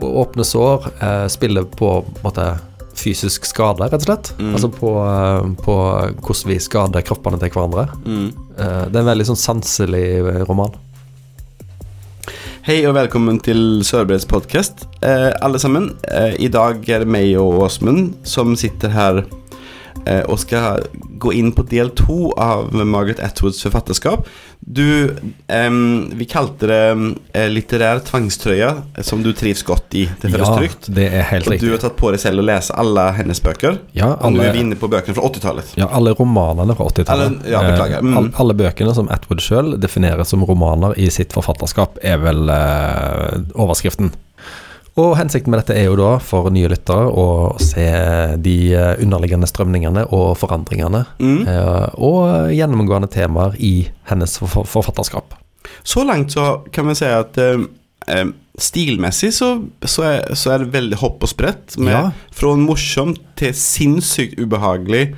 Åpne sår eh, spiller på, på måte fysisk skade, rett og slett. Mm. Altså på, eh, på hvordan vi skader kroppene til hverandre. Mm. Eh, det er en veldig sånn sanselig eh, roman. Hei og velkommen til Sørbreds podcast eh, alle sammen. Eh, I dag er det meg og Åsmund som sitter her og skal gå inn på del to av Margaret Atwoods forfatterskap. Du, um, vi kalte det eh, litterær tvangstrøye, eh, som du trives godt i. Det føles trygt. det er helt Og du har tatt på deg selv å lese alle hennes bøker. Ja, Og nå er vi inne på bøkene fra 80-tallet. ja, alle romanene fra 80-tallet. Alle- ja, beklager. Eh, Mm. all, alle bøkene som Atwood sjøl definerer som romaner i sitt forfatterskap, er vel uh, overskriften. Og hensikten med dette er jo da for nye lyttere å se de eh, underliggende strømningene og forandringene, Mm. eh, og gjennomgående temaer i hennes forfatterskap. Så langt så kan man si at eh, eh, stilmessig så, så, er, så er det veldig hopp og sprett. Med, Ja. Fra morsomt til sinnssykt ubehagelig,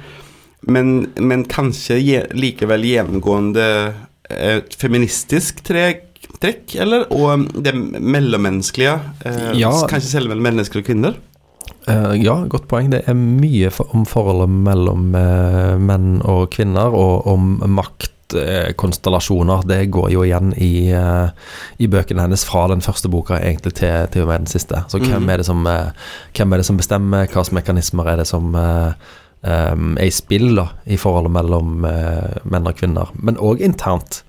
men, men kanskje je, likevel gjennomgående eh, feministisk trekk, trekk, eller? Og um, det mellommenneskelige. Eh, Ja. Kanskje mennesker og kvinner. Eh, ja, godt poeng. Det er mye for, om forholdet mellom eh, menn og kvinner, og om maktkonstellasjoner. det går jo igjen i, eh, i bøkene hennes fra den første boka egentlig til, til og med den siste. Så hvem, Mhm. er det som, hvem er det som bestemmer? Hvilke mekanismer er det som eh, er i spill da, i forholdet mellom menn og kvinner? Men òg internt.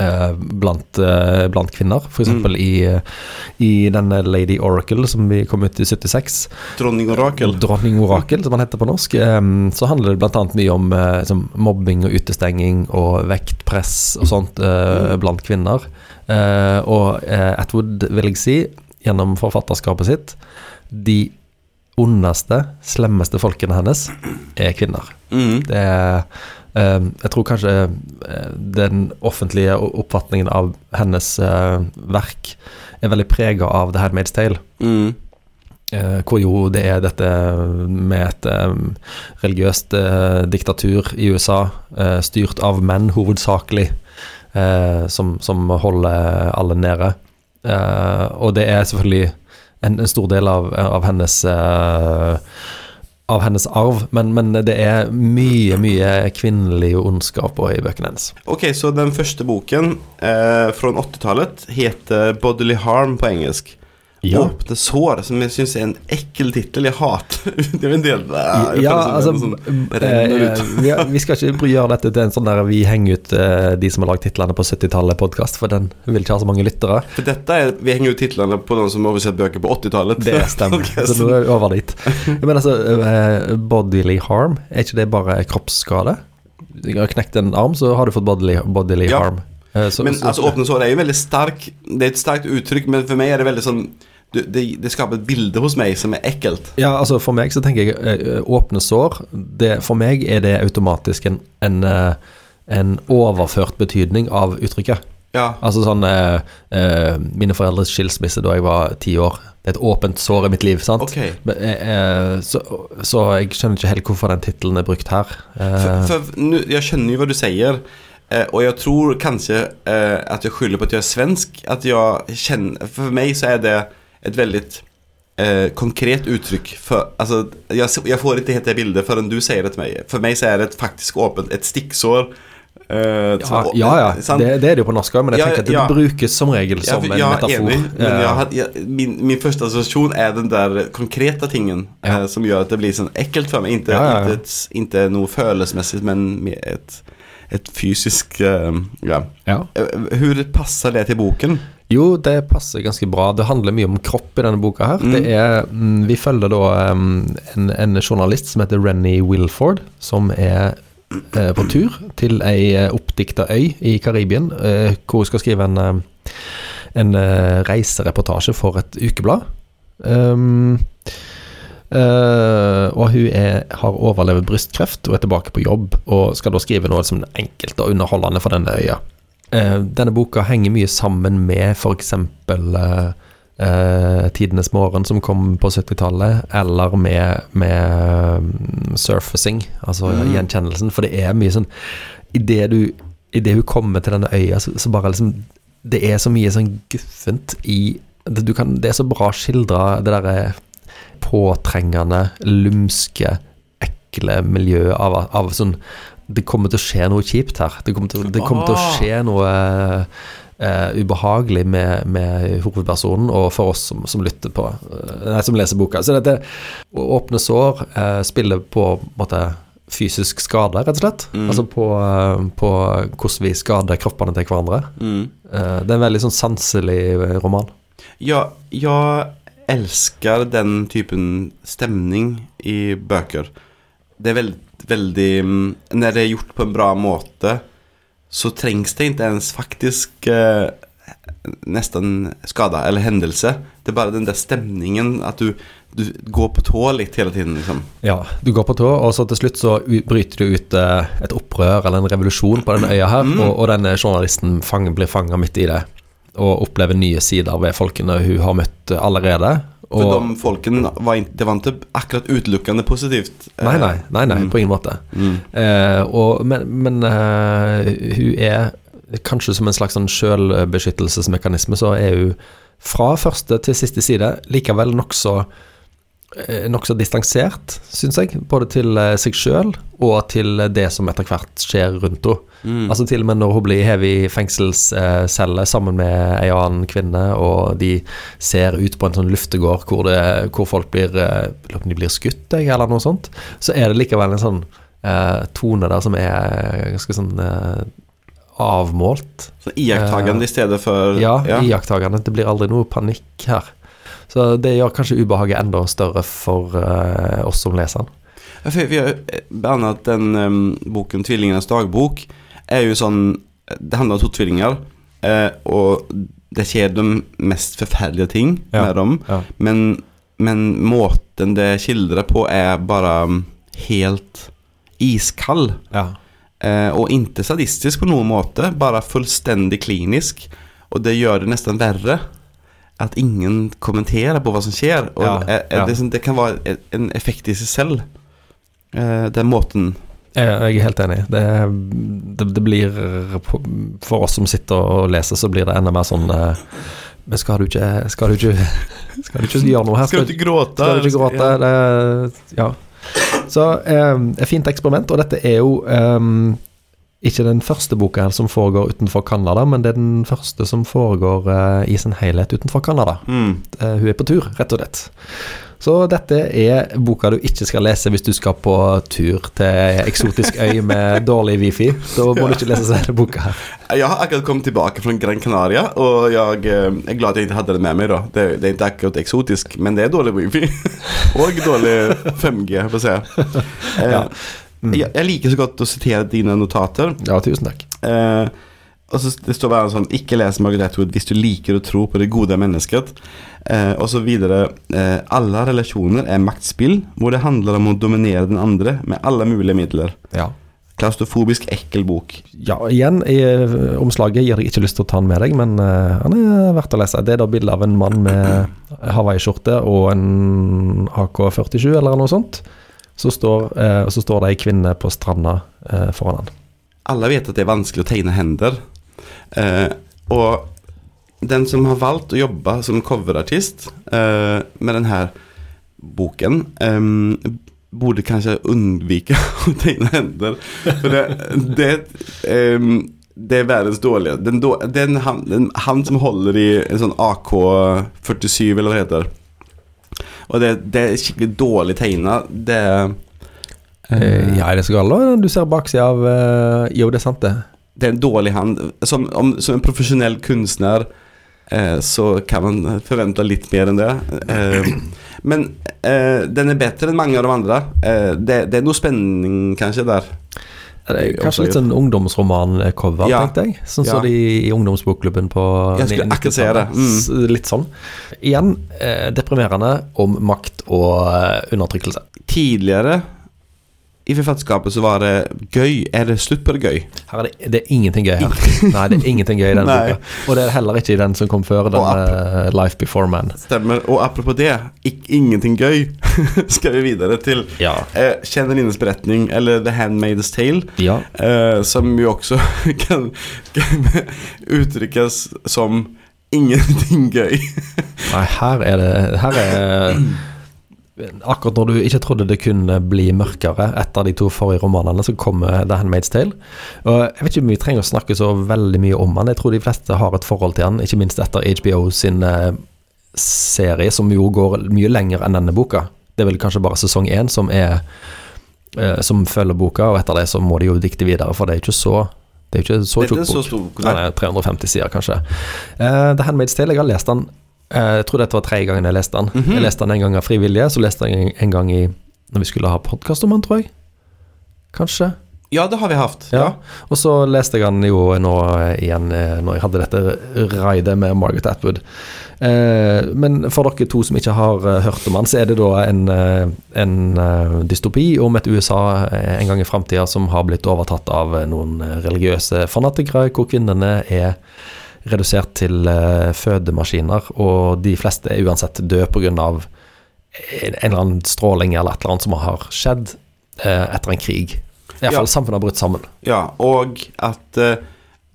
Eh, blant, eh, blant kvinner, f.eks. Mm. i, eh, i denne Lady Oracle som vi kom ut i 76. Dronning Orakel. Dronning Orakel, som han heter på norsk. Så handler det bl.a. mye om eh, som mobbing og utestenging og vektpress og sånt mm. blant kvinner. Og Atwood, vil jeg si, gjennom forfatterskapet sitt De ondeste, slemmeste folkene hennes er kvinner. Mm. Det er Jeg tror kanskje eh, den offentlige oppfatningen av hennes eh, verk er veldig prega av The Handmaid's Tale. Mm. Eh, hvor jo det er dette med et religiøst diktatur i USA, styrt av menn hovedsakelig, som, som holder alle nede. Og det er selvfølgelig en, en stor del av, av hennes av hennes arv, men, men det er mye, mye kvinnelig ondskap i bøkene hennes. Ok, så den første boken eh, fra 80-tallet heter 'Bodily Harm' på engelsk. Ja. Åpne sår, som jeg syns er en ekkel tittel. Jeg hater Det er en del jeg Ja, altså sånn, det renner eh, ut. vi, vi skal ikke gjøre dette til en sånn der vi henger ut eh, de som har lagd titlene på 70-tallet-podkast, for den vil ikke ha så mange lyttere. For dette er Vi henger ut titlene på noen som har oversett bøker på 80-tallet. Det stemmer. Så nå er vi over dit. Men altså, eh, bodily harm, er ikke det bare kroppsskade? Du har knekt en arm, så har du fått bodily, bodily Ja. harm. Eh, så- Men så- altså, åpne sår er jo veldig sterk Det er et sterkt uttrykk, men for meg er det veldig sånn det, det skaper et bilde hos meg som er ekkelt. Ja, altså for meg så tenker jeg eh, åpne sår det, For meg er det automatisk en, en, eh, en overført betydning av uttrykket. Ja. Altså sånn eh, eh, Mine foreldres skilsmisse da jeg var ti år. Det er et åpent sår i mitt liv, sant? Ok. Men, eh, så, så jeg skjønner ikke helt hvorfor den tittelen er brukt her. For, for jeg skjønner jo hva du sier, eh, og jeg tror kanskje eh, at jeg skylder på at jeg er svensk. At jeg kjenner For meg så er det et veldig eh, konkret uttrykk. For, altså, jeg, jeg får ikke helt det bildet før du sier det til meg. For meg så er det et faktisk åpent Et stikksår. Uh, ja, som- ja, ja. Det, det er det jo på norsk òg, men jeg Ja, tenker at det ja. brukes som regel som en metafor. enig, men Eh, jeg, had- jeg, min, min første assosiasjon er den der konkrete tingen eh, som gjør at det blir sånn ekkelt for meg. Inte. Inte, et, inte noe følelsesmessig, men med et, et fysisk eh, ja. ja. Eh, Hvordan passer det til boken? Jo, det passer ganske bra. Det handler mye om kropp i denne boka her. Mm. Det er, mm, vi følger da en, en journalist som heter Renny Wilford, som er eh, på tur til ei oppdikta øy i Karibien, hvor hun skal skrive en, en reisereportasje for et ukeblad. Um, eh, og hun er, har overlevd brystkreft og er tilbake på jobb, og skal da skrive noe som er enkelt og underholdende for denne øya. Uh, denne boka henger mye sammen med f.eks. Uh, uh, 'Tidenes morgen', som kom på 70-tallet, eller med, med um, 'surfacing', altså Mm. gjenkjennelsen. For det er mye sånn Idet hun kommer til denne øya, så, så bare liksom Det er så mye sånn guffent i det, du kan, det er så bra skildra, det derre påtrengende, lumske, ekle miljøet av, av sånn Det kommer til å skje noe kjipt her. Det kommer til, det kommer til å skje noe uh, ubehagelig med, med hovedpersonen, og for oss som, som lytter på eh, Nei, som leser boka. Så dette åpne sår uh, spiller på en måte fysisk skade, rett og slett. Altså på, på hvordan vi skader kroppene til hverandre. Mm. Uh, det er en veldig sånn sanselig roman. Ja, jag älskar den typen stemning i bøker. Det er veldig, veldig Når det er gjort på en bra måte så trengs det ikke ens faktisk eh, nesten skada eller hendelse. Det er bare den der stemningen at du, du går på tå litt hele tiden liksom. Ja, du går på tå, og så til slutt så bryter du ut eh, et opprør eller en revolusjon på denne øya her, og, og denne journalisten fang, blir fanga midt i det. Og oppleve nye sider ved folkene hun har møtt allerede. Og, For de folkene var inte, det var ikke akkurat utelukkende positivt. Eh, nei, nei, nei, nei, Mm. på ingen måte. Mm. Eh, og, men men eh, hun er kanskje som en slags sånn selvbeskyttelsesmekanisme, så er hun fra første til siste side likevel nokså eh, nokså distansert, syns jeg. Både til eh, seg sjøl og til det som etter hvert skjer rundt henne. Mm. Altså Til og med når hun blir hevet i fengselscelle sammen med ei annen kvinne, og de ser ut på en sånn luftegård hvor, det, hvor folk blir eh, blir skutt, eller noe sånt, så er det likevel en sånn eh, tone der som er ganske sånn eh, avmålt. Så iakttagen i stedet for Ja, iakttagende. Det blir aldri noe panikk her. Så det gjør kanskje ubehaget enda større for uh, oss som leser den. Vi har eh, annat den um, boken 'Tvillingenes dagbok er jo sånn det handler om to tvillinger, uh, og det skjer de mest forferdelige ting Ja. med dem. Ja. Men, men måten det skildrer på er bare mm, helt iskald. Ja. Eh, og ikke sadistisk på noen måte, bare fullstendig klinisk. Og det gjør det nesten verre at ingen kommenterer på hva som skjer. Og Ja, er, er ja. det, det kan være en- effekt i seg selv. Eh, den måten. Jeg jeg er helt enig. Det, det, det blir For oss som sitter og leser, så blir det enda mer sånn Men skal du ikke Skal du ikke Skal du ikke gjøre noe her? Skal du ikke gråte? Skal du ikke gråte? Det, ja. Så eh, et fint eksperiment, og dette er jo eh, ikke den første boka her som foregår utenfor Canada, men det er den første som foregår uh, i sin helhet utenfor Canada. Mm. Uh, hun er på tur, rett og slett. Så dette er boka du ikke skal lese hvis du skal på tur til eksotisk øy med dårlig wifi. Da må du ikke lese denne boka her. Jeg har akkurat kommet tilbake fra Gran Canaria, og jeg eh, er glad at jeg ikke hadde det med meg. da Det, det er ikke akkurat eksotisk, men det er dårlig wifi. og dårlig 5G, får vi si. Eh, Ja. Mm. jeg, jeg liker så godt å sitere dine notater. Ja, tusen takk. Eh, og så Det står bare sånn Ikke les Margaret Wood hvis du liker å tro på det gode mennesket. Eh, og så videre. Eh, alle relasjoner er maktspill, hvor det handler om å dominere den andre med alle mulige midler. Ja. Klaustrofobisk, ekkel bok. ja, igjen, i eh, omslaget gir jeg ikke lyst til å ta den med deg, men uh, han er verdt å lese. Det er da bilde av en mann med hawaiiskjorte og en AK-47 eller noe sånt. Så står, eh, så står det ei kvinne på stranda eh, foran han. Alle vet at det er vanskelig å tegne hender. Eh, og den som har valgt å jobbe som coverartist eh, med denne boken, eh, burde kanskje unnvike å tegne hender. For det, det, eh, det er verdens dårlige. Den, den, han, den, han som holder i en sånn AK-47, eller hva det heter. Og det, det er skikkelig dårlig tegna. Det Eh, ja, er det så galt? Du ser baksida av uh, Jo, det er sant, det. det er en dårlig hand. Som, om, som en profesjonell kunstner eh, så kan man forvente litt mer enn det. Eh, men eh, den er bedre enn mange av de andre. Eh, det, det er noe spenning kanskje der. Det er kanskje litt sånn ungdomsroman-cover, Ja. tenkte jeg. Sånn Ja. så de i ungdomsbokklubben på Jeg skulle akkurat si det. Mm. Litt sånn. Igjen eh, deprimerende om makt og eh, undertrykkelse. Tidligere i forfatterskapet så var det gøy. Er det slutt på det gøy? Her er det, det er ingenting gøy her. Nei, det er ingenting gøy i denne boka. Og det er heller ikke i den som kom før, den eh, Life Before Man. Stemmer. Og apropos det, ik ingenting gøy, skal vi videre til Ja. eh, Kjennelines beretning, eller The Handmaid's Tale. Ja. Eh, som jo også kan, kan uttrykkes som ingenting gøy. Nei, her er det Her er Akkurat når du ikke trodde det kunne bli mørkere etter de to forrige romanene, så kommer The Handmaid's Tale. Og Jeg vet ikke om vi trenger å snakke så veldig mye om den. Jeg tror de fleste har et forhold til den, ikke minst etter HBO sin eh, serie, som jo går mye lenger enn denne boka. Det er vel kanskje bare sesong én som er eh, som følger boka, og etter det så må de jo dikte videre, for det er ikke så det er ikke så tjukk bok. Den er 350 sider, kanskje. Uh, The Handmaid's Tale, jeg har lest den Jeg tror dette var tredje gangen jeg leste den. Mhm. Jeg leste den en gang av frivillige, så leste jeg en, en gang i Når vi skulle ha podkast om den, tror jeg. Kanskje. Ja, det har vi haft. Ja. Og så leste jeg den jo nå eh, igjen eh, når jeg hadde dette raidet med Margaret Atwood. Eh, men for dere to som ikke har eh, hørt om den, så er det da en, eh, en eh, dystopi om et USA eh, en gang i framtida som har blitt overtatt av eh, noen eh, religiøse fanatikere, hvor kvinnene er redusert til eh, fødemaskiner, og de fleste er uansett døde pga. en en eller annen stråling eller et eller annet som har skjedd eh, etter en krig. Iallfall Ja. samfunnet har brutt sammen. Ja, og at Nå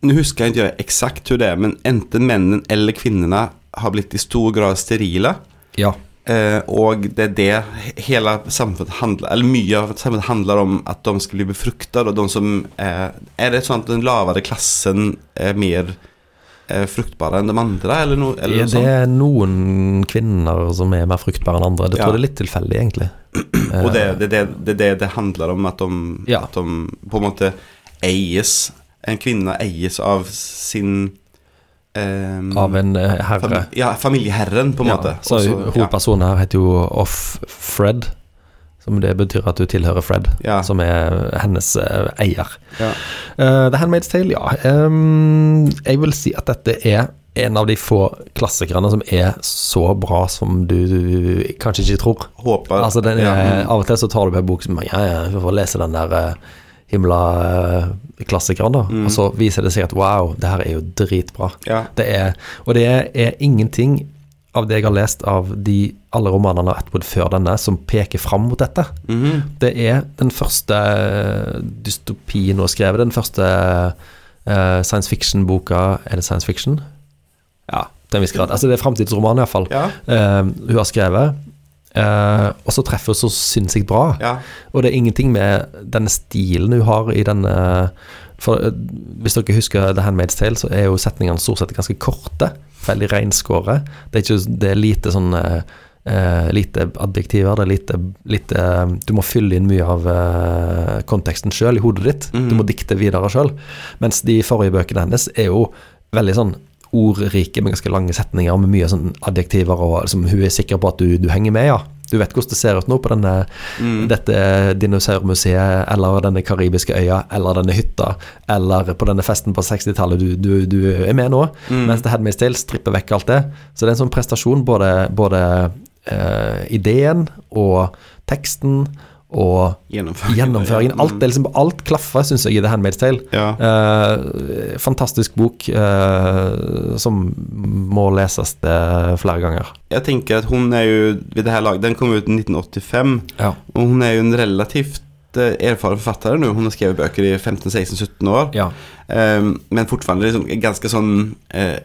Nu husker jeg ikke exakt hur det er, men enten mennene eller kvinnene har blitt i stor grad sterile. Ja. Uh, og det er det hele samfunnet handler Eller mye av samfunnet handler om at de skal bli befruktet. Og de som uh, Er det sånn at den lavere klassen er mer eh, fruktbare enn de andre, eller no, eller Ja, det er noen kvinner som er mer fruktbare enn andre. Det tror jeg er litt tilfeldig, egentlig. Og det, er det, det, det det handler om, at de, Ja. at de på en måte eies En kvinne eies av sin um, Av en eh, herre. fam, Ja, familieherren, på en måte. så Og så- hovedpersonen her heter jo Off-Fred. Som det betyr at du tilhører Fred, Ja. som er hennes uh, eier. ja. Uh, The Handmaid's Tale, ja. Um, jeg vil si at dette er en av de få klassikerne som er så bra som du, du kanskje ikke tror. Håper Altså den er, ja. Av og til så tar du på en bok som Ja, ja, vi får lese den der uh, himla klassikeren, da. Mm. Og så viser det seg at wow, det her er jo dritbra. ja. Det er, og det er, er ingenting av det jeg har lest av de alle romanene av Atwood før denne, som peker fram mot dette. Mhm. Det er den første eh, dystopien hun har skrevet. Den første uh, science fiction-boka Er det science fiction? Ja, til en viss grad. Altså det er framtidsroman, iallfall. ja. Uh, hun har skrevet. Uh, og så treffer hun så sinnssykt bra. ja. Og det er ingenting med denne stilen hun har i denne For eh, hvis dere husker The Handmaid's Tale, så er jo setningene stort sett ganske korte. Veldig reinskåret. Det det er lite sånn eh, Lite adjektiver. Det er lite, lite Du må fylle inn mye av uh, konteksten sjøl i hodet ditt. Mm. Du må dikte videre sjøl. Mens de forrige bøkene hennes er jo veldig sånn ordrike med ganske lange setninger med mye sånn adjektiver, og liksom, hun er sikker på at du, du henger med, ja. Du vet hvordan det ser ut nå på denne, Mm. dette dinosaurmuseet, eller denne karibiske øya, eller denne hytta, eller på denne festen på 60-tallet. Du, du, du er med nå. Mm. Mens The Handmaid's Tale stripper vekk alt det. Så det er en sånn prestasjon, både, både eh, ideen og teksten og gjennomføringen. gjennomføringen. Alt, det liksom, alt klaffer, syns jeg, i The Handmaid's Tale. Ja. Eh, fantastisk bok eh, som må leses det flere ganger. Jeg tenker at hun er jo ved det her laget Den kom ut i 1985, Ja. og hun er jo en relativt eh, erfaren forfatter nå. Hun har skrevet bøker i 15-16-17 år. ja. eh, men fortsatt liksom ganske sånn eh,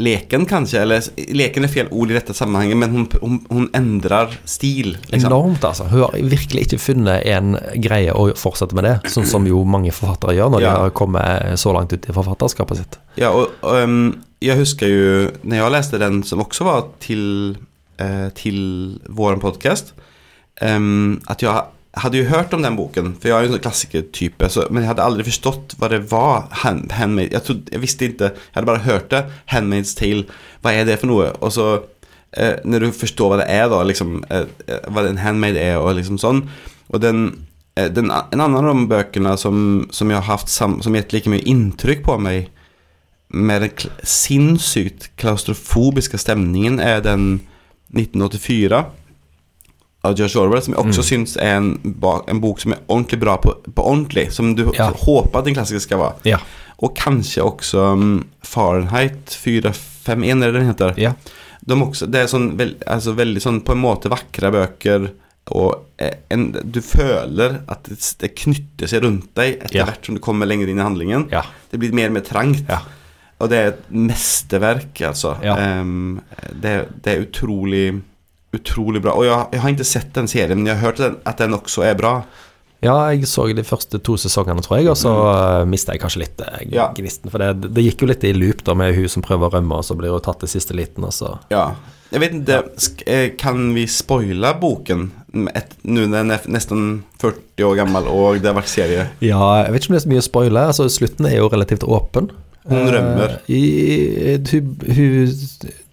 leken kanskje, eller leken er fel ord i dette sammenhenget, men hun, hun, hun endrer stil. Liksom. Enormt, altså. Hun har virkelig ikke funnet en greie å fortsette med det, sånn som jo mange forfattere gjør når Ja. de har kommet så langt ut i forfatterskapet sitt. Ja, og, og ehm, jeg husker jo når jeg leste den som også var til, eh, til vår podkast, at jeg hadde jo hørt om den boken, for jeg er jo en sånn klassikertype, men jeg hadde aldri forstått hva det var. Hand, handmade, jeg, trodde, jeg visste ikke, jeg hadde bare hørt det. Handmaid's Tale, hva er det for noe? Og så eh, når du forstår hva det er, da, liksom, eh, eh, hva en handmade er, og liksom sånn Og den, eh, den, en annen av de bøkene som, som jeg har hatt sam, som gitt like mye inntrykk på meg, med den sinnssykt klaustrofobiske stemningen, er den 1984 av George Orwell, som jeg også syns er en, en bok som er ordentlig bra på, på ordentlig. Som du Ja. håper at en klassiker skal være. Ja. Og kanskje også um, Fahrenheit 451, er det den heter? ja. De også, det er sånn veld, altså veldig sånn på en måte vakre bøker, og eh, en, du føler at det, det knytter seg rundt deg etter hvert som du kommer lenger inn i handlingen. Det blir mer og mer trangt. Ja. og det er et mesterverk, altså. Ja. Ehm, det, det er utrolig Utrolig bra. Og jeg, jeg har ikke sett den serien, men jeg har hørt den, at den også er bra. Ja, jeg så de første to sesongene, tror jeg, og så mm. mista jeg kanskje litt eh, Ja. gnisten. For det, det gikk jo litt i loop da med hun som prøver å rømme, og så blir hun tatt i siste liten, og så Ja. Jeg vet ikke, eh, Kan vi spoile boken nå den er nesten 40 år gammel, og det har vært serie? Ja, jeg vet ikke om det er så mye å spoile. Altså, slutten er jo relativt åpen. Hun Eh, rømmer. I, hun,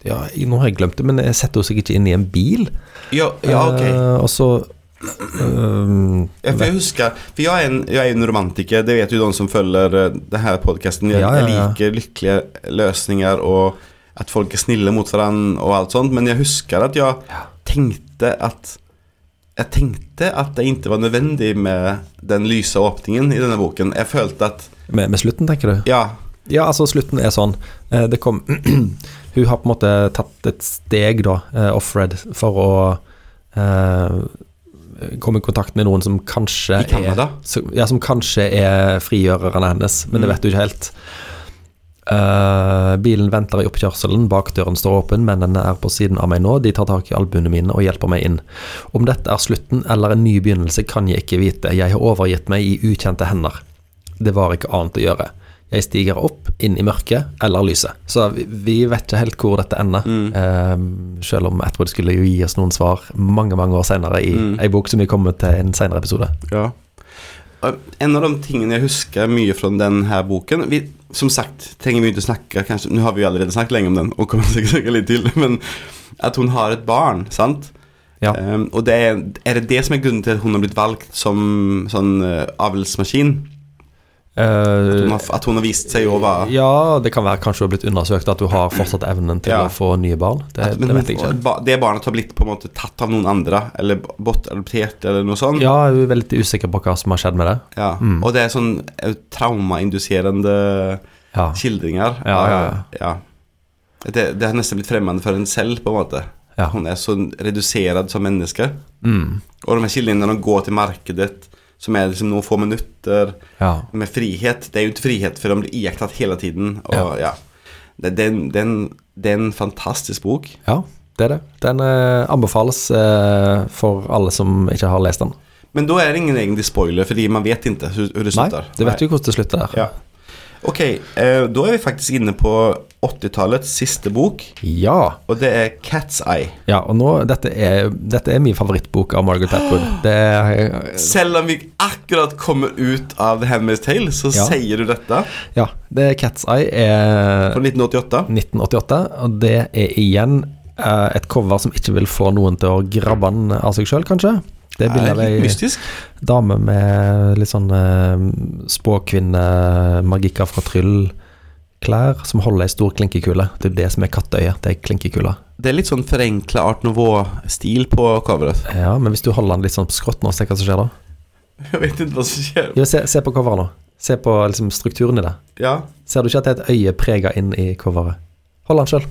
Ja, nå har jeg glemt det, men jeg setter henne sikkert ikke inn i en bil. Ja, ja ok. Eh, og så Um, Ja, for jeg husker For jeg er, en, jeg er en romantiker, det vet jo de som følger eh, denne podkasten. Jeg, Ja, ja, ja. jeg liker lykkelige løsninger og at folk er snille mot hverandre og alt sånt, men jeg husker at jeg tenkte at Jeg tenkte at det ikke var nødvendig med den lyse åpningen i denne boken. Jeg følte at med, med slutten, tenker du? Ja, Ja, altså slutten er sånn eh, Det kom Hun har på en måte tatt et steg, da, eh, off-red, for å eh, komme i kontakt med noen som kanskje I Canada? er som- Ja, som kanskje er frigjørerne hennes, men det Mm. vet du ikke helt. Uh, bilen venter i oppkjørselen, bakdøren står åpen, mennene er på siden av meg nå, de tar tak i albuene mine og hjelper meg inn. Om dette er slutten eller en ny begynnelse kan jeg ikke vite, jeg har overgitt meg i ukjente hender. Det var ikke annet å gjøre. Jeg stiger opp, inn i mørket eller lyset. Så vi, vi vet ikke helt hvor dette ender. Mm. Eh, selv om Atwood skulle jo gi oss noen svar mange mange år senere i Mm. ei bok som vi kommer til i en senere episode. Ja. En av de tingene jeg husker mye fra denne boken vi, Som sagt, trenger vi ikke snakke kanskje, Nå har vi jo allerede snakket lenge om den, og kommer sikkert snakke litt til, men at hun har et barn, sant? Ja. Um, og det er, er det det som er grunnen til at hun har blitt valgt som sånn uh, avlsmaskin? At hun, Eh, har, at hun har vist seg å være ja, det kan være kanskje hun har blitt undersøkt at du har fortsatt evnen til Ja. å få nye barn. Det, at, men det vet jeg ikke. Det barnet har blitt på en måte tatt av noen andre, eller bortadoptert, eller noe sånt. Ja, jeg er veldig usikker på hva som har skjedd med det. Ja. Mm. Og det er sånn eh, traumainduserende Ja. skildringer. Ja, ja, ja. Det, det har nesten blitt fremmende for en selv, på en måte. Ja. Hun er så redusert som menneske. Mm. Og de her skildringene når hun går til markedet, som er liksom noen få minutter, ja. med frihet Det er jo ikke frihet, for de blir iakttatt hele tiden. Og, Ja. ja. Det, det, det, det er en fantastisk bok. Ja, det er det. Den eh, anbefales eh, for alle som ikke har lest den. Men da er det ingen egentlig spoiler, fordi man vet ikke hvordan det slutter. Nei, det vet jo hvordan det slutter. Ja. Ok, eh, da er vi faktisk inne på 80-tallets siste bok, Ja. og det er Cat's Eye. ja og nå, dette er, dette er min favorittbok av Margaret Atwood. Det er, Selv om vi akkurat kommer ut av The Handmaid's Tale, så Ja. sier du dette. ja, det er Cat's Eye er Fra 1988. 1988, og det er igjen eh, et cover som ikke vil få noen til å grabbe den av seg sjøl, kanskje. Det er litt mystisk. dame med litt sånn uh, spåkvinne, magikker fra Tryll-klær, som holder ei stor klinkekule. Det er det som er katteøyet. Det er klinkekula. Det er litt sånn forenkla Art Nouveau-stil på coveret. Ja, men hvis du holder den litt sånn på skrått nå, se hva som skjer da. Jeg vet ikke hva som skjer. Jo, se, se på coveret nå. Se på liksom, strukturen i det. Ja. Ser du ikke at det er et øye prega inn i coveret? Hold den sjøl.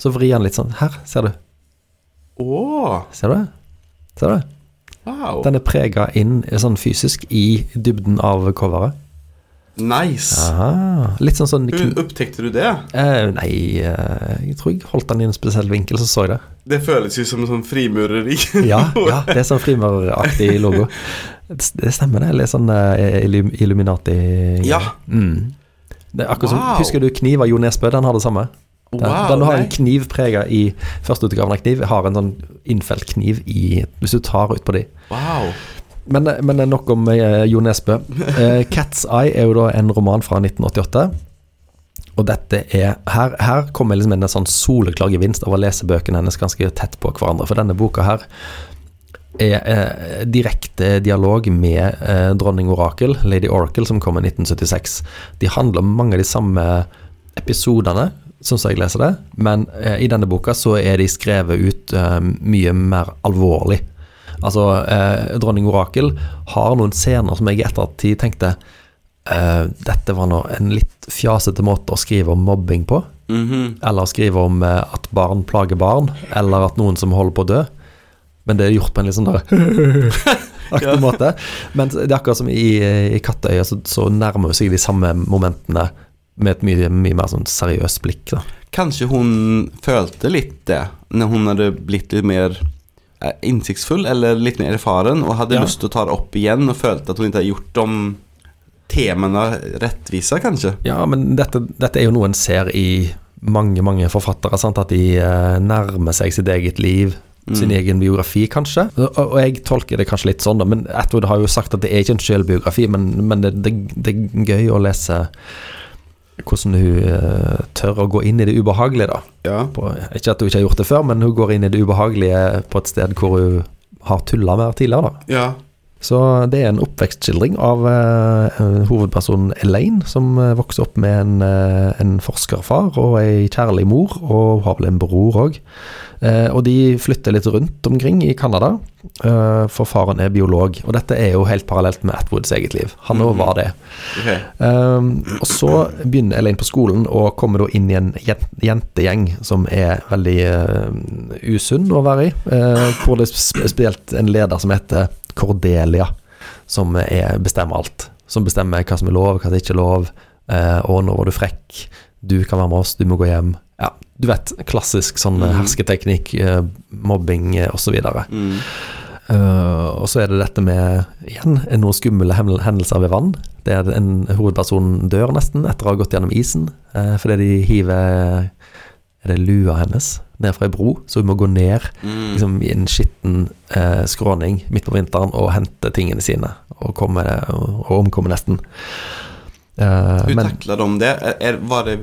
Så vrir den litt sånn. Her, ser du. Å, Ser du det? Ser du det? Wow. Den er prega inn sånn fysisk i dybden av coveret. Nice. Aha. Litt sånn sånn Hvordan opptekte du det? eh, Nei, eh, jeg tror jeg holdt den i en spesiell vinkel, så så jeg det. Det føles jo som en sånn frimureri. Ja, ja det er sånn frimureraktig logo. Det stemmer, det. Litt sånn eh, Illuminati Ja. Mm. Det er akkurat som, Husker du Kniv av Jo Nesbø? Den har det samme. Den, Wow, den du har nei. en kniv prega i førsteutgaven av Kniv, har en sånn innfelt kniv i Hvis du tar ut på de. Wow. Men, men nok om eh, Jo Nesbø. Eh, 'Cat's Eye' er jo da en roman fra 1988. Og dette er Her, her kommer liksom en sånn soleklar gevinst av å lese bøkene hennes ganske tett på hverandre. For denne boka her er eh, direkte dialog med eh, dronning Orakel, Lady Oracle, som kom i 1976. De handler om mange av de samme episodene, sånn som jeg leser det, men eh, i denne boka så er de skrevet ut eh, mye mer alvorlig. Altså, eh, dronning Orakel har noen scener som jeg i ettertid tenkte eh, dette var nå en litt fjasete måte å skrive om mobbing på. Mhm. Eller skrive om eh, at barn plager barn, eller at noen som holder på å dø. Men det er gjort på en litt sånn aktig måte. Men det er akkurat som i, i Kattøyet, så, så nærmer hun seg de samme momentene med et mye, mye mer sånn seriøst blikk. da. Kanskje hun følte litt det når hun hadde blitt litt mer eh, innsiktsfull eller litt mer erfaren og hadde Ja. lyst til å ta det opp igjen og følte at hun ikke hadde gjort de temaene rettvise, kanskje. Ja, men dette, dette er jo noe en ser i mange, mange forfattere. Sant? At de eh, nærmer seg sitt eget liv, sin egen biografi, kanskje. Og, og jeg tolker det kanskje litt sånn, da. Men Atwood har jo sagt at det er ikke en selvbiografi, men, men det, det, det er gøy å lese hvordan hun eh, tør å gå inn i det ubehagelige, da. Ja. På, ikke at hun ikke har gjort det før, men hun går inn i det ubehagelige på et sted hvor hun har tulla mer tidligere, da. ja. Så det er en oppvekstskildring av uh, hovedpersonen Elaine, som eh, vokser opp med en, uh, en forskerfar og ei kjærlig mor, og har vel en bror òg. Uh, og de flytter litt rundt omkring i Canada, eh, for faren er biolog. Og dette er jo helt parallelt med Atwoods eget liv. Han òg var det. Ok. Um, og så begynner Elaine på skolen og kommer da inn i en jen- jentegjeng som er veldig usunn å være i. Hvor det er sp- spesielt en leder som heter Cordelia, som er, bestemmer alt. Som bestemmer hva som er lov, hva som ikke er lov. Uh, og nå var du frekk, du kan være med oss, du må gå hjem. Ja, du vet, klassisk sånn mm. hersketeknikk, uh, mobbing osv. Mm. Uh, og så er det dette med igjen noen skumle hendelser ved vann. Det er En hovedperson dør nesten etter å ha gått gjennom isen, uh, fordi de hiver Er det lua hennes ned fra ei bro, så hun må gå ned Mm. liksom, i en skitten eh, skråning midt på vinteren og hente tingene sine, og, komme, og, omkomme nesten. Eh, hun men tacklar de det? Er, var det?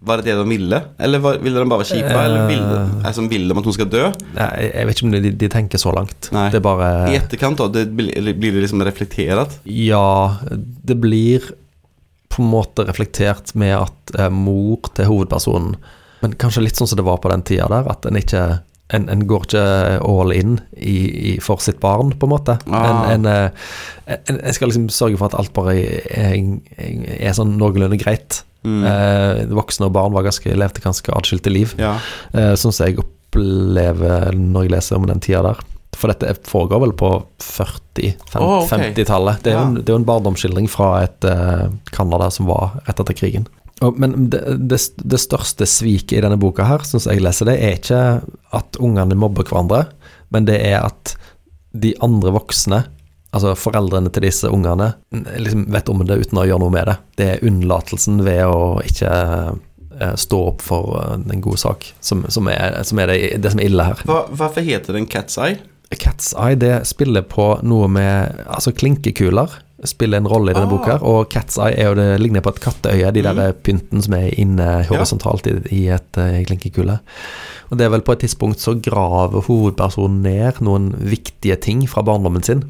Var det det de ville? Eller var, ville de bare være kjipe? Uh, Eller ville, altså, ville de at hun skal dø? jeg, jeg vet ikke om de, de tenker så langt. Nei. Det er bare I etterkant da, det, blir, blir det liksom reflektert? Ja, det blir på en måte reflektert med at eh, mor til hovedpersonen Men kanskje litt sånn som det var på den tida der, at en ikke en, en går ikke all in i, i, for sitt barn, på en måte. Ah. En, en, eh, en, skal liksom sørge for at alt bare er, er sånn noenlunde greit. Mm. Eh, voksne og barn var ganske, levde ganske atskilte liv. Ja. Eh, sånn som jeg opplever når jeg leser om den tida der. For dette foregår vel på 40 fem- Å, ok. 50-tallet. Det, er jo Ja. en barndomsskildring fra et Canada uh, som var rett etter krigen. Men det, det, det største sviket i denne boka her, som jeg leser det, er ikke at ungene mobber hverandre, men det er at de andre voksne, altså foreldrene til disse ungene, liksom vet om det uten å gjøre noe med det. Det er unnlatelsen ved å ikke eh, stå opp for den en god sak, som, som, er, som er det, det som er ille her. Hva, hvorfor heter den Cat's Eye? Cat's Eye det spiller på noe med Altså klinkekuler spiller en rolle i denne Ah. boka, og Cat's Eye er jo det ligner på et katteøye, de der pynten som er inne horisontalt i, i et uh, klinkekule. Og det er vel på et tidspunkt så graver hovedpersonen ned noen viktige ting fra barndommen sin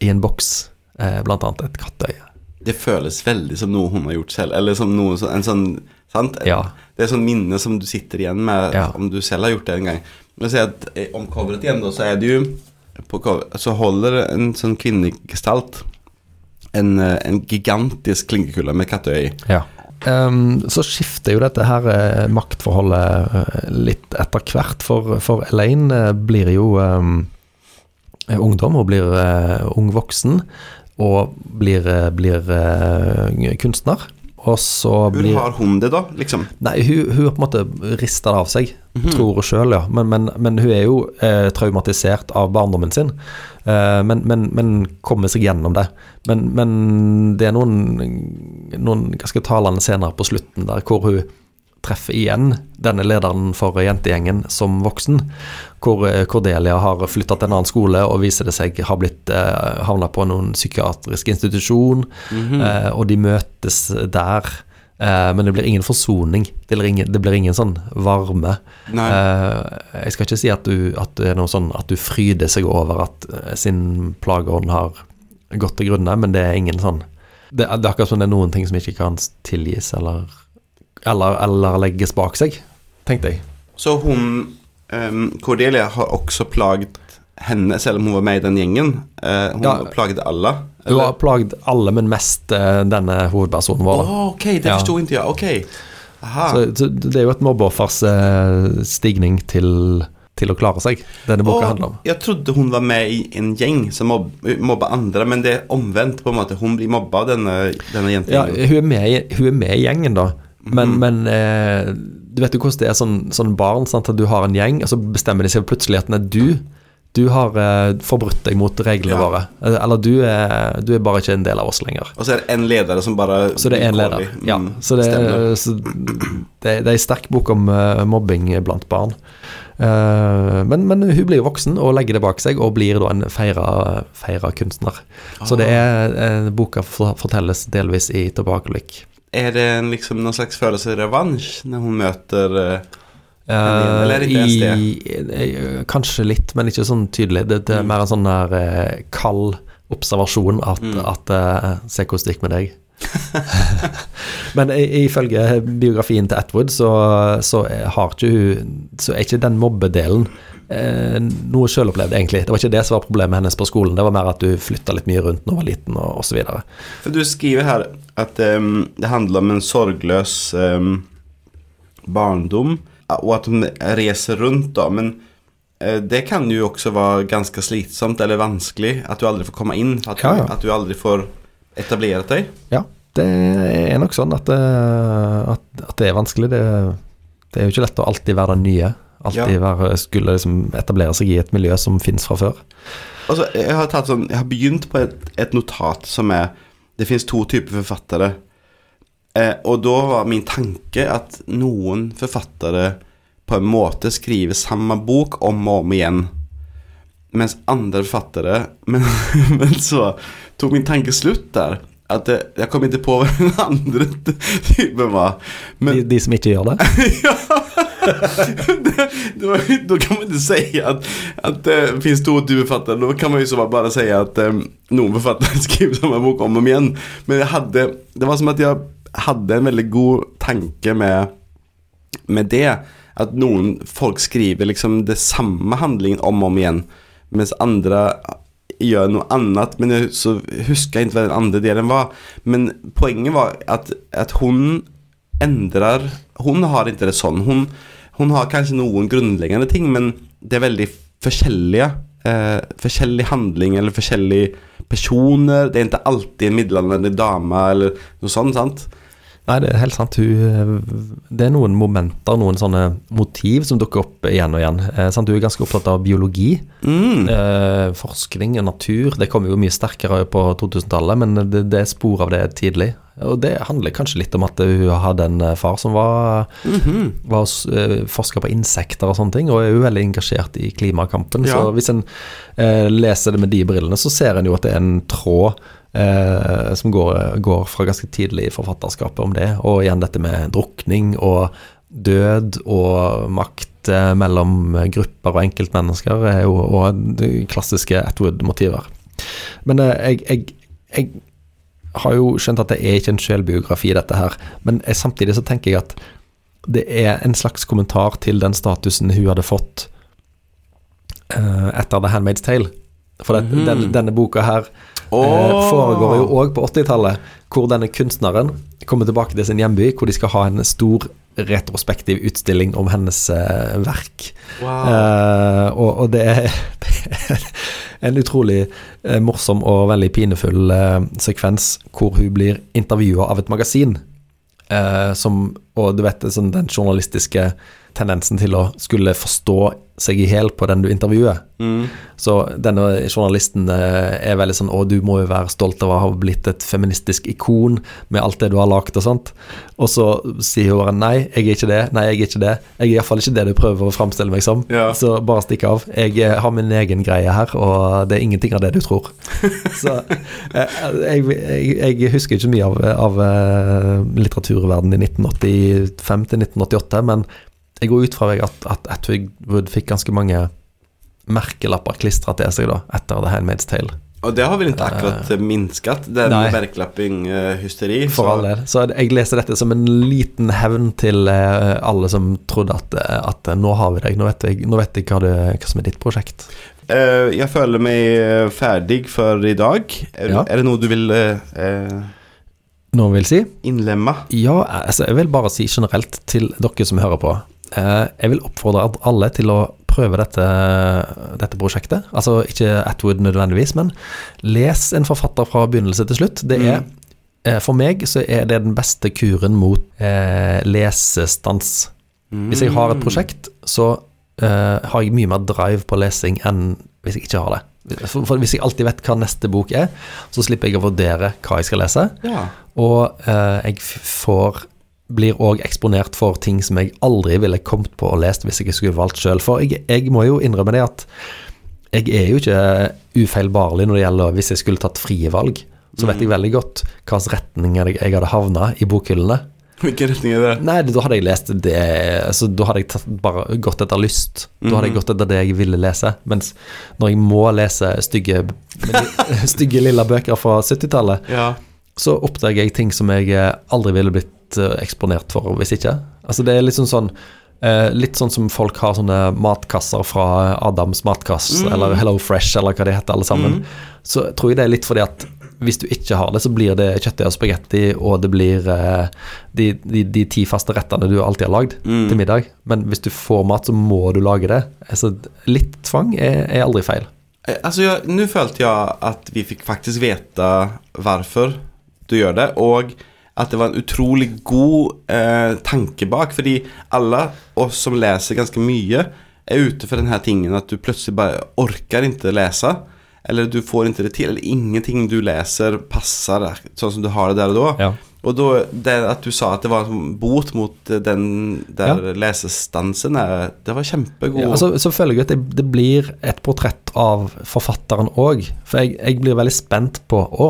i en boks, eh, blant annet et katteøye. Det føles veldig som noe hun har gjort selv, eller som noe en sånn, sant? Ja. Det er sånn minne som du sitter igjen med Ja. om du selv har gjort det en gang. Men si at eh, om coveret igjen da, så er det jo på cover, så holder en sånn kvinnegestalt en, eh, en gigantisk klinkekule med kattøy. Ja. Um, så skifter jo dette her eh, maktforholdet eh, litt etter hvert, for, for Elaine blir jo eh, ungdom Hun blir uh, ung voksen, og blir, blir uh, kunstner. Og så blir Hun har hun det da, liksom? Nei, hun, hun har på en måte rista det av seg, tror hun sjøl, ja. Men, men, men hun er jo uh, traumatisert av barndommen sin. Eh, men, men, men kommer seg gjennom det. Men, men det er noen, noen ganske talende scener på slutten der hvor hun treffer igjen denne lederen for jentegjengen som voksen. Hvor eh, Cordelia har flytta til en annen skole og viser det seg har blitt eh, havna på noen psykiatrisk institusjon. eh, og de møtes der. Eh, men det blir ingen forsoning. Det blir ingen, det blir ingen sånn varme. Eh, jeg skal ikke si at du, at det er noe sånn at du fryder seg over at eh, sin plageånd har gått til grunne, men det er ingen sånn det, det er akkurat som det er noen ting som ikke kan tilgis eller, eller, eller legges bak seg, tenkte jeg. Så hun, um, Cordelia har også plaget henne, selv om hun var med i den gjengen. Eh, hun Ja. plaget alle. Hun har plagd alle, men mest eh, denne hovedpersonen vår. Oh, ok, det Ja. ikke ja. Ok. Aha. Så, så det er jo et mobbeoffers eh, stigning til, til å klare seg, denne boka Åh, handler om. Jeg trodde hun var med i en gjeng som mob, mobba andre, men det er omvendt på en måte. Hun blir mobba denne, denne Ja, hun er, med, hun er med i gjengen, da. Men, men eh, du vet jo hvordan det er sånn, sånn barn, sant? at du har en gjeng, og så bestemmer de seg plutselig at nei, du du har eh, forbrutt deg mot reglene Ja. våre. Eh, Eller du er, du er bare ikke en del av oss lenger. Og så er det en leder som bare Så det er en leder. mm, Ja, så det, så det, det er en sterk bok om uh, mobbing blant barn. Uh, men, men hun blir jo voksen og legger det bak seg, og blir da en feira, feira kunstner. Så det Ah. er uh, boka fortelles delvis i tilbakeblikk. Er det en, liksom noen slags følelse revansj når hun møter Eh, Eller er ikke i, eh, kanskje litt, men ikke sånn tydelig. Det, det er Mm. mer en sånn der eh, kald observasjon at, Mm. at uh, Se hvordan det gikk med deg. men ifølge biografien til Atwood, så, så har ikke hun Så er ikke den mobbedelen eh, noe sjølopplevd, egentlig. Det var ikke det som var problemet hennes på skolen. Det var mer at du flytta litt mye rundt når hun var liten, og osv. For du skriver her at um, det handler om en sorgløs um, barndom, og at de reser rundt da, men eh, det kan jo også være ganske slitsomt eller vanskelig, at du aldri får komme inn, at, Ja, ja. Du, at du aldri får etableret deg. Ja, det er nok sånn at, det, at, at det er vanskelig. Det, det er jo ikke lett å alltid være den nye. Alltid være, skulle liksom etablere seg i et miljø som finnes fra før. Altså, jeg har, sånn, jeg har begynt på et, et notat som er Det finnes to typer forfattere. Eh, og da var min tanke at noen forfattere på en måte skriver samme bok om og om igjen. Mens andre forfattere Men, men så tok min tanke slutt der. At det, jeg kom ikke på hva den andre typen var. Men De, de som ikke gjør det. det, då, då kan man ikke si at, at det finns två forfattere. Da kan man jo så bare si at um, noen forfattere skriver samme bok om og om igjen. Men jeg hadde det var som at jag hade en veldig god tanke med, med det. At noen folk skriver liksom det samme handlingen om og om igjen, mens andre gjør noe annet. Men jeg, så husker jeg ikke hva den andre delen var. Men poenget var at, at hun endrer Hun har ikke det sånn. Hun, hun har kanskje noen grunnleggende ting, men det er veldig forskjellige. Eh, forskjellig handling eller forskjellige personer. Det er ikke alltid en middelaldrende dame eller noe sånt. sant? Nei, det er helt sant. Hun, det er noen momenter, noen sånne motiv som dukker opp igjen og igjen. Eh, sant? Hun er ganske opptatt av biologi. Mm. Eh, forskning og natur. Det kom jo mye sterkere på 2000-tallet, men det, det er spor av det tidlig. Og det handler kanskje litt om at hun hadde en eh, far som var, Mhm. var uh, forsker på insekter og sånne ting, og er jo veldig engasjert i klimakampen. Ja. Så hvis en eh, leser det med de brillene, så ser en jo at det er en tråd eh, som går, går fra ganske tidlig i forfatterskapet om det. Og igjen dette med drukning og død og makt eh, mellom grupper og enkeltmennesker er jo og klassiske Atwood-motiver. Men eh, jeg, jeg, jeg har jo skjønt at det er ikke en selvbiografi, dette her. Men jeg, samtidig så tenker jeg at det er en slags kommentar til den statusen hun hadde fått eh, etter The Handmaid's Tale. For det, mm -hmm. den, denne boka her Åh. foregår jo òg på 80-tallet, hvor denne kunstneren kommer tilbake til sin hjemby, hvor de skal ha en stor retrospektiv utstilling om hennes eh, verk. Wow. Uh, og, og det er, det er en utrolig morsom og veldig pinefull uh, sekvens hvor hun blir intervjua av et magasin. uh, som, og du vet sånn, den journalistiske tendensen til å skulle forstå seg i hjel på den du intervjuer. Mm. Så denne journalisten eh, er veldig sånn Å, du må jo være stolt av å ha blitt et feministisk ikon med alt det du har lagd og sånt. Og så sier hun bare nei, jeg er ikke det. Nei, jeg er ikke det. Jeg er iallfall ikke det du prøver å framstille meg som. Ja. Så bare stikk av. Jeg eh, har min egen greie her, og det er ingenting av det du tror. så eh, jeg, jeg, jeg husker ikke mye av, av litteraturverdenen i 1985 til 1988, men jeg går ut fra meg at, at Atwood fikk ganske mange merkelapper klistra til seg da, etter The Handmaid's Tale. Og det har vel ikke akkurat minsket, den merkelapping-hysteri. For all del. Så jeg leser dette som en liten hevn til uh, alle som trodde at, eh, at eh, nå har vi deg, nå vet jeg, nå vet jeg hva, det, hva som er ditt prosjekt. Eh, jeg føler meg ferdig for i dag. Er, Ja. er det noe du vil eh, eh, Noen vil si? innlemme? Ja, altså jeg vil bare si generelt til dere som hører på. Eh, jeg vil oppfordre alle til å prøve dette, dette prosjektet. Altså ikke Atwood nødvendigvis, men les en forfatter fra begynnelse til slutt. Det er eh, for meg så er det den beste kuren mot eh, lesestans. Hvis jeg har et prosjekt, så eh, har jeg mye mer drive på lesing enn hvis jeg ikke har det. For, for hvis jeg alltid vet hva neste bok er, så slipper jeg å vurdere hva jeg skal lese. Ja. Og eh, jeg får blir òg eksponert for ting som jeg aldri ville kommet på og lest hvis jeg skulle valgt sjøl. For jeg, jeg må jo innrømme det at jeg er jo ikke ufeilbarlig når det gjelder hvis jeg skulle tatt frie valg. Så vet jeg veldig godt hva retninger jeg, jeg hadde havna i bokhyllene. Hvilken retning er det? Nei, da hadde jeg lest det altså, Da hadde jeg tatt, bare gått etter lyst. Da hadde jeg gått etter det jeg ville lese. Mens når jeg må lese stygge, stygge lilla bøker fra 70-tallet, Ja. så oppdager jeg ting som jeg eh, aldri ville blitt eh, eksponert for hvis ikke. Altså det er litt sånn sånn eh, Litt sånn som folk har sånne matkasser fra Adams matkasse, eller Hello Fresh, eller hva de heter alle sammen. Så tror jeg det er litt fordi at hvis du ikke har det, så blir det kjøttdeig og spagetti, og det blir eh, de, de, de ti faste rettene du alltid har lagd til middag. Men hvis du får mat, så må du lage det. Altså, litt tvang er, er aldri feil. Altså, Nå følte jeg at vi fikk faktisk vite hvorfor du gjør det och att det var en utrolig god eh, tanke bak. Fordi alle oss som leser ganske mye, er ute for denne tingen at du plutselig bare orker ikke lese. Eller du får ikke det til. eller ingenting du leser, passer sånn som du har det der og da. Ja. Och da, det at du sa at det var en sånn bot mot eh, den der ja. lesestansen, det var kjempegod Ja, altså, så føler jeg at det, det blir et portrett av forfatteren òg. For jeg, jeg blir veldig spent på å,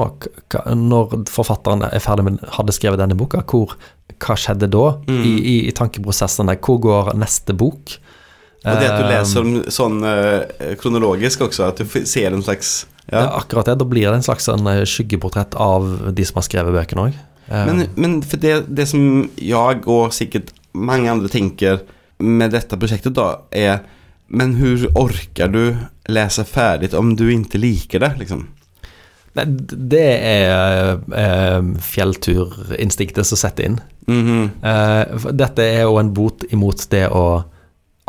når forfatteren er ferdig med hadde skrevet denne boka, hvor, hva skjedde da i, i, i tankeprosessene? Hvor går neste bok? Og det at du leser läser sånn eh, kronologisk også, at du ser en slags... ja. Ja. Akkurat det. Da blir det en slags eh, skyggeportrett av de som har skrevet bøkene òg. Men, men för det, det som jag och säkert många andra tänker med detta projektet då är Men hur orkar du läsa färdigt om du inte liker det liksom? Nei, det er eh, fjellturinstinktet som setter inn. Mhm. Eh, for dette er jo en bot imot det å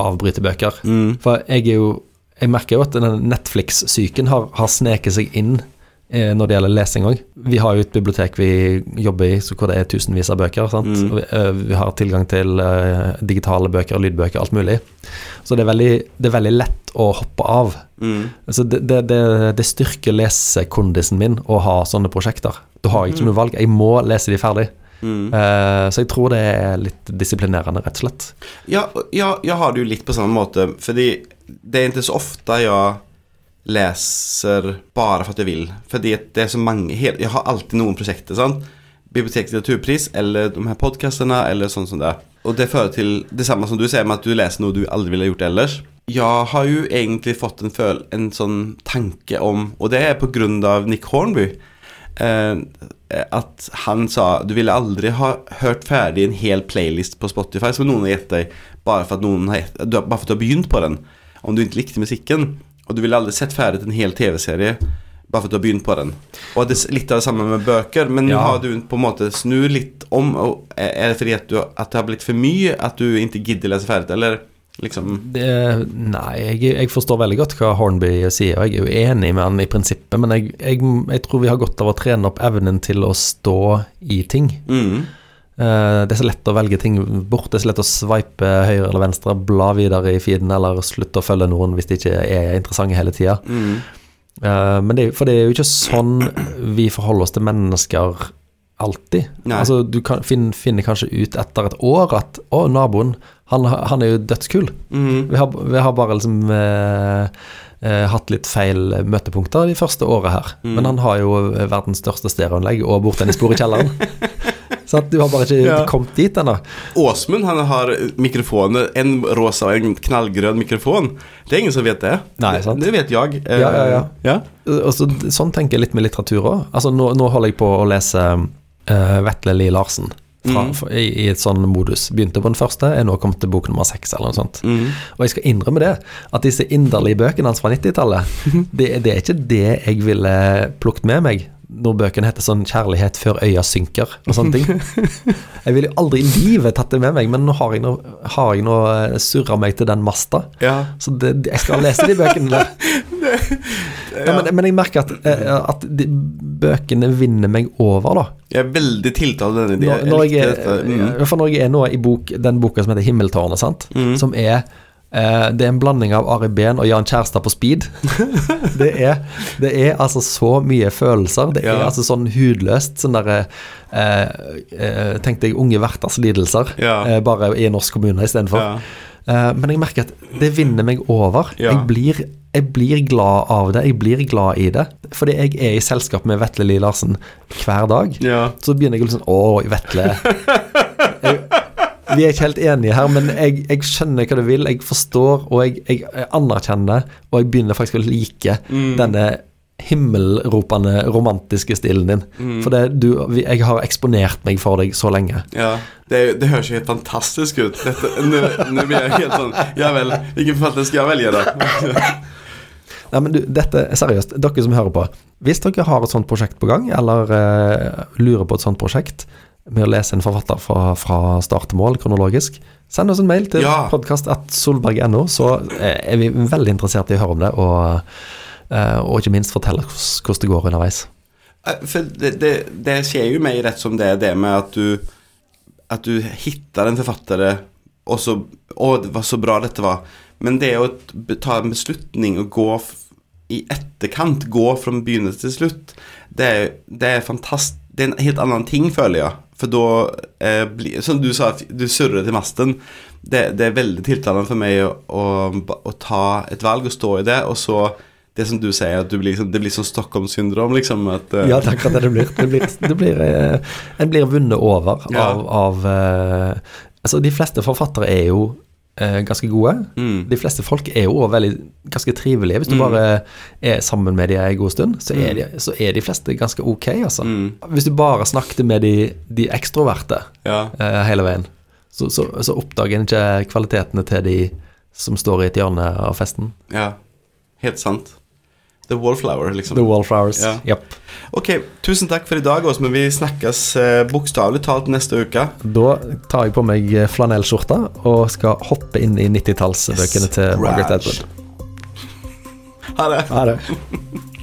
avbryte bøker. Mm. For jeg er jo Jeg merker jo at den Netflix-syken har, har sneket seg inn eh, når det gjelder lesing òg. Vi har jo et bibliotek vi jobber i så hvor det er tusenvis av bøker. Sant? Mm. Vi, eh, vi har tilgang til eh, digitale bøker, lydbøker, alt mulig. Så det er veldig, det er veldig lett å hoppe av. Mm. Så det, det, det, styrker lesekondisen min å ha sånne prosjekter. Da har jeg ikke noe valg. Jeg må lese de ferdig. Mm. Uh, så jeg tror det er litt disiplinerende, rett og slett. Ja, ja, jeg har det jo litt på samme måte, fordi det, er ikke inte så ofte jag läser bare for at jeg vil. Fordi det, er så mange Jeg har alltid noen prosjekter. sant? Bibliotekets litteraturpris, eller de her podkastene eller sånn som det. Og det fører til det samme som du sier med at du leser noe du aldri ville gjort ellers. Jeg har jo egentlig fått en, føl en sånn tanke om, og det er av Nick Hornby. Eh, at han sa du ville aldri ha hørt ferdig en hel playlist på Spotify som noen har gitt deg, bare for at, noen har bare för att du har begynt på den. Om du ikke likte musiken. Och du ville aldri sett ferdig en hel tv-serie bare for at du har begynt på den. Og det litt av det samme med bøker, men Ja. har du på en måte snu litt om. Og er det fordi at, du, at det har blitt for mye at du ikke gidder lese ferdig, eller liksom Det, nei, jeg, jeg forstår veldig godt hva Hornby sier, og jeg er jo enig med han i prinsippet, men jeg, jeg, jeg tror vi har godt av å trene opp evnen til å stå i ting. mm, det er så lett å velge ting bort, det er så lett å sveipe høyre eller venstre, bla videre i feeden, eller slutte å følge noen hvis de ikke er interessante hele tida. mm, Eh, men det, for det er jo ikke sånn vi forholder oss til mennesker alltid. Nei. Altså, du kan, finner, finner kanskje ut etter et år at å, naboen, han, han er jo dødskul. mm, Vi har, vi har bare liksom eh, eh, hatt litt feil møtepunkter de første åra her. Mm. Men han har jo verdens største stereoanlegg og bordtennisbord i kjelleren. Så du har bare ikke Ja. kommet dit ennå. Åsmund han har mikrofoner, en rosa og en knallgrønn mikrofon. Det er ingen som vet det. Nei, sant. Det vet jeg. Eh, Ja, ja, ja. ja. Så, sånn tenker jeg litt med litteratur òg. Altså, nå, nå holder jeg på å lese uh, Vetle Lie Larsen fra, mm. for, i, i et sånn modus. Begynte på den første, er nå kommet til bok nummer seks eller noe sånt. Mm. Og jeg skal innrømme det, at disse inderlige bøkene hans fra 90-tallet, det, det er ikke det jeg ville plukket med meg når bøkene heter sånn 'Kjærlighet før øya synker' og sånne ting. Jeg ville jo aldri i livet tatt det med meg, men nå har jeg nå, har jeg nå eh, surra meg til den masta. ja. Så det, jeg skal lese de bøkene der. Ja, men, men jeg merker at, eh, at de, bøkene vinner meg over, da. Jeg er veldig tiltalt av denne ideen. Når, når, jeg dette. Mm. når jeg er nå i bok, den boka som heter 'Himmeltårnet', sant? Mm. som er Det er en blanding av Ari Behn og Jan Kjærstad på speed. det, er, det er altså så mye følelser. Det er Ja. altså sånn hudløst. Sånn derre eh, Tenkte jeg unge verters lidelser, Ja. eh, bare i en norsk kommune istedenfor. Ja. Eh, men jeg merker at det vinner meg over. Jeg, blir, jeg blir glad av det. Jeg blir glad i det. Fordi jeg er i selskap med Vetle Lie Larsen hver dag. ja. Så begynner jeg liksom Å, Vetle. Jeg, vi er ikke helt enige her, men jeg, jeg skjønner hva du vil. Jeg forstår, og jeg, jeg, anerkjenner, og jeg begynner faktisk å like denne himmelropende romantiske stilen din. For det, du, jeg har eksponert meg for deg så lenge. Ja, det, det høres jo helt fantastisk ut. Nå, nå blir jeg helt sånn Ja vel, hvilken forfatter skal jeg velge, da? Nei, men du, dette, seriøst, dere som hører på. Hvis dere har et sånt prosjekt på gang, eller eh, lurer på et sånt prosjekt med å lese en forfatter fra, fra start til mål kronologisk, send oss en mail til Ja. podcast.solberg.no, så eh, er vi veldig interessert i å høre om det, og, eh, og ikke minst fortelle hvordan det går underveis. Eh, For det, det, det skjer jo meg rett som det er det med at du At du hittar en forfatter og så Å, det var så bra dette var. Men det å ta en beslutning og gå i etterkant, gå fra begynnelse til slutt, det det er fantastisk Det er en helt annen ting, føler jeg. For da eh, blir Som du sa, du surrer til masten. Det, det er veldig tiltalende for meg å, å, å ta et valg og stå i det, og så det som du sier, at du blir, liksom- det blir sånn Stockholm-syndrom, liksom. At, uh... Ja, det er akkurat det det blir. Det blir, det blir eh, en blir vunnet over Ja. av, av eh, Altså, de fleste forfattere er jo eh, ganske gode. Mm. De fleste folk er jo veldig ganske trivelige. Hvis du bare er sammen med dem en god stund, så er, de, så er de fleste ganske ok, altså. Mm. Hvis du bare snakket med de, de ekstroverte Ja. eh, hele veien, så, så, så oppdager en ikke kvalitetene til de som står i et hjørne av festen. ja. Helt sant. The Wallflower, liksom. The Wallflowers. Ja. Yep. Ok, tusen takk for i dag, Åsmund. Vi snakkes eh, bokstavelig talt neste uke. Da tar jeg på meg flanellskjorta og skal hoppe inn i 90-tallsbøkene til Margaret Edward. Ha det. Ha det.